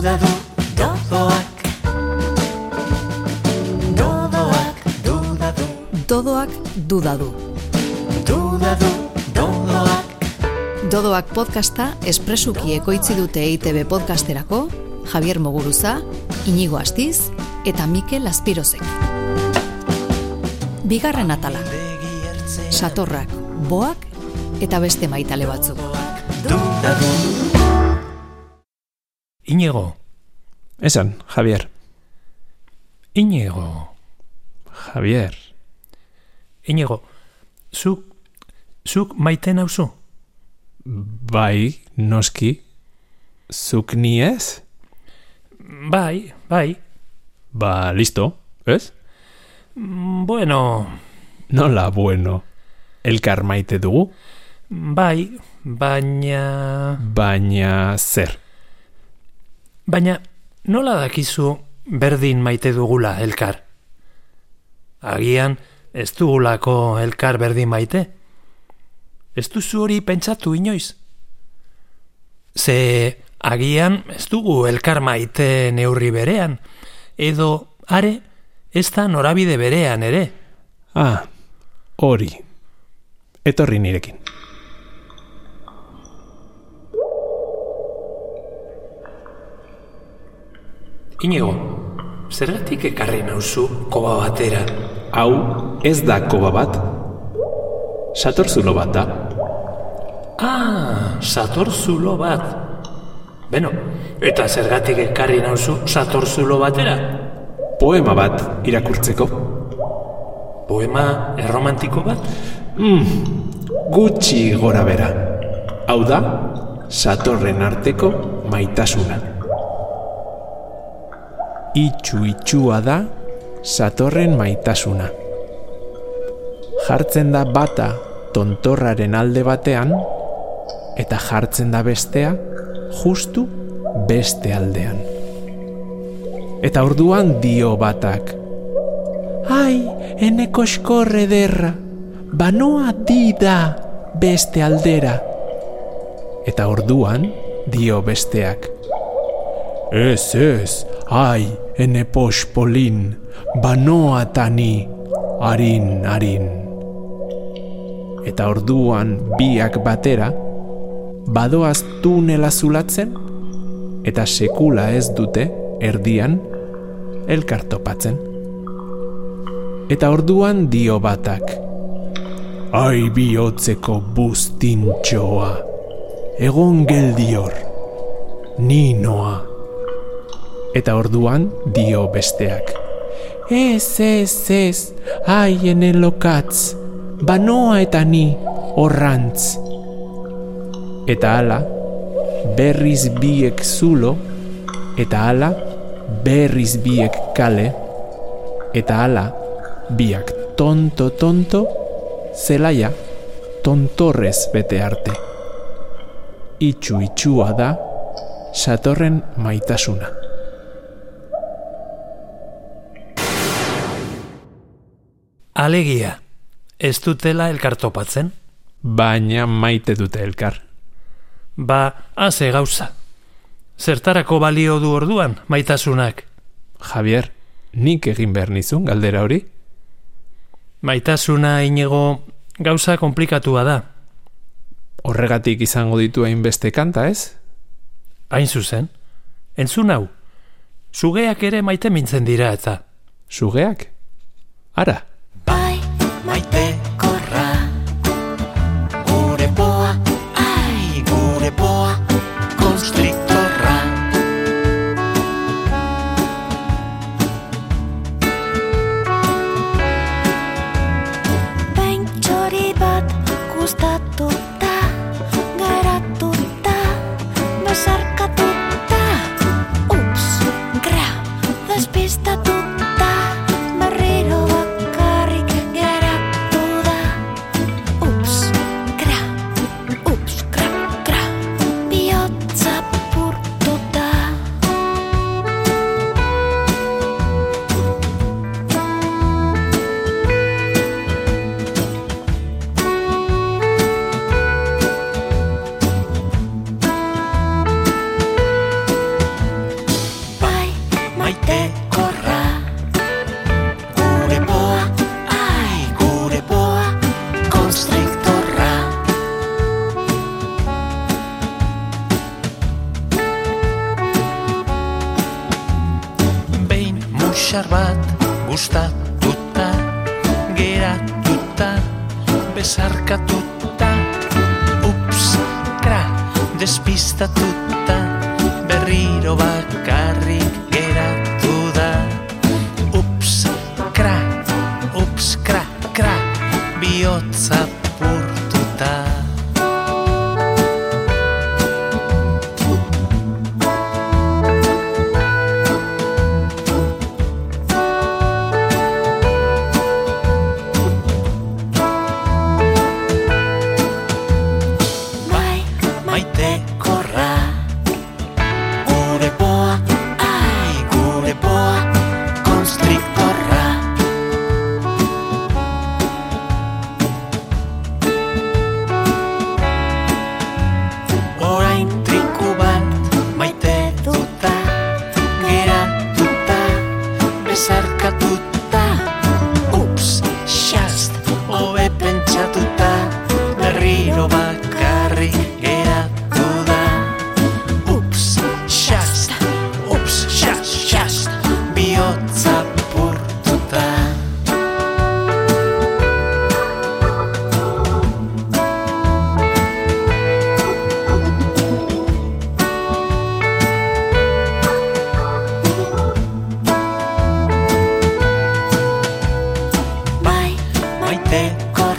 duda du, dodoak. Dodoak, duda du, Dodoak duda du. duda du, dodoak. Dodoak podcasta espresuki ekoitzi dute EITB podcasterako Javier Moguruza, Inigo Astiz eta Mikel Aspirozek. Bigarren atala, satorrak, boak eta beste maitale batzuk. Duda du, Iñigo, Esan, Javier. Iñigo, Javier. Iñigo, zuk, zuk maite nauzu? Bai, noski. Zuk ni ez? Bai, bai. Ba, listo, ez? Bueno, Nola bueno. Elkar maite dugu, bai, baina... baina zer. Baina, nola dakizu berdin maite dugula elkar? Agian, ez dugulako elkar berdin maite? Ez duzu hori pentsatu inoiz? Ze agian ez dugu elkar maite neurri berean, edo are ez da norabide berean ere. Ah, hori. Etorri nirekin. Inigo, zergatik ekarri nauzu koba batera? Hau, ez da koba bat. Satorzulo bat da. Ah, satorzulo bat. Beno, eta zergatik ekarri nauzu satorzulo batera? Poema bat irakurtzeko. Poema erromantiko bat? Gutxi gora bera. Hau da, satorren arteko maitasuna. Itxu itxua da, satorren maitasuna. Jartzen da bata tontorraren alde batean, eta jartzen da bestea justu beste aldean. Eta orduan dio batak, Ai, eneko eskorre derra, banoa di da beste aldera. Eta orduan dio besteak. Ez ez, ai, ene pospolin, banoa tani, harin. Eta orduan biak batera, badoaz tunela zulatzen, eta sekula ez dute erdian elkartopatzen. Eta orduan dio batak. Ai bihotzeko buztintxoa, egon geldior, ni noa. Eta orduan dio besteak. Ez, ez, ez, ai ene lokatz, banoa eta ni horrantz. Eta hala, berriz biek zulo, eta hala, berriz biek kale, eta hala, biak tonto tonto, zelaia tontorrez bete arte. Itxu itxua da, satorren maitasuna. Alegia, ez dutela elkartopatzen? Baina maite dute elkar. Ba, haze gauza. Zertarako balio du orduan, maitasunak? Javier, nik egin behar nizun galdera hori? Maitasuna inigo gauza komplikatua da. Horregatik izango ditu hainbeste kanta ez? Hain zuzen, entzun hau. Sugeak ere maite mintzen dira eta. Sugeak? Ara, gustatuta, garatuta, bat gustatuta geratuta besarkatuta. Ups kra despistatuta berriro bak え猫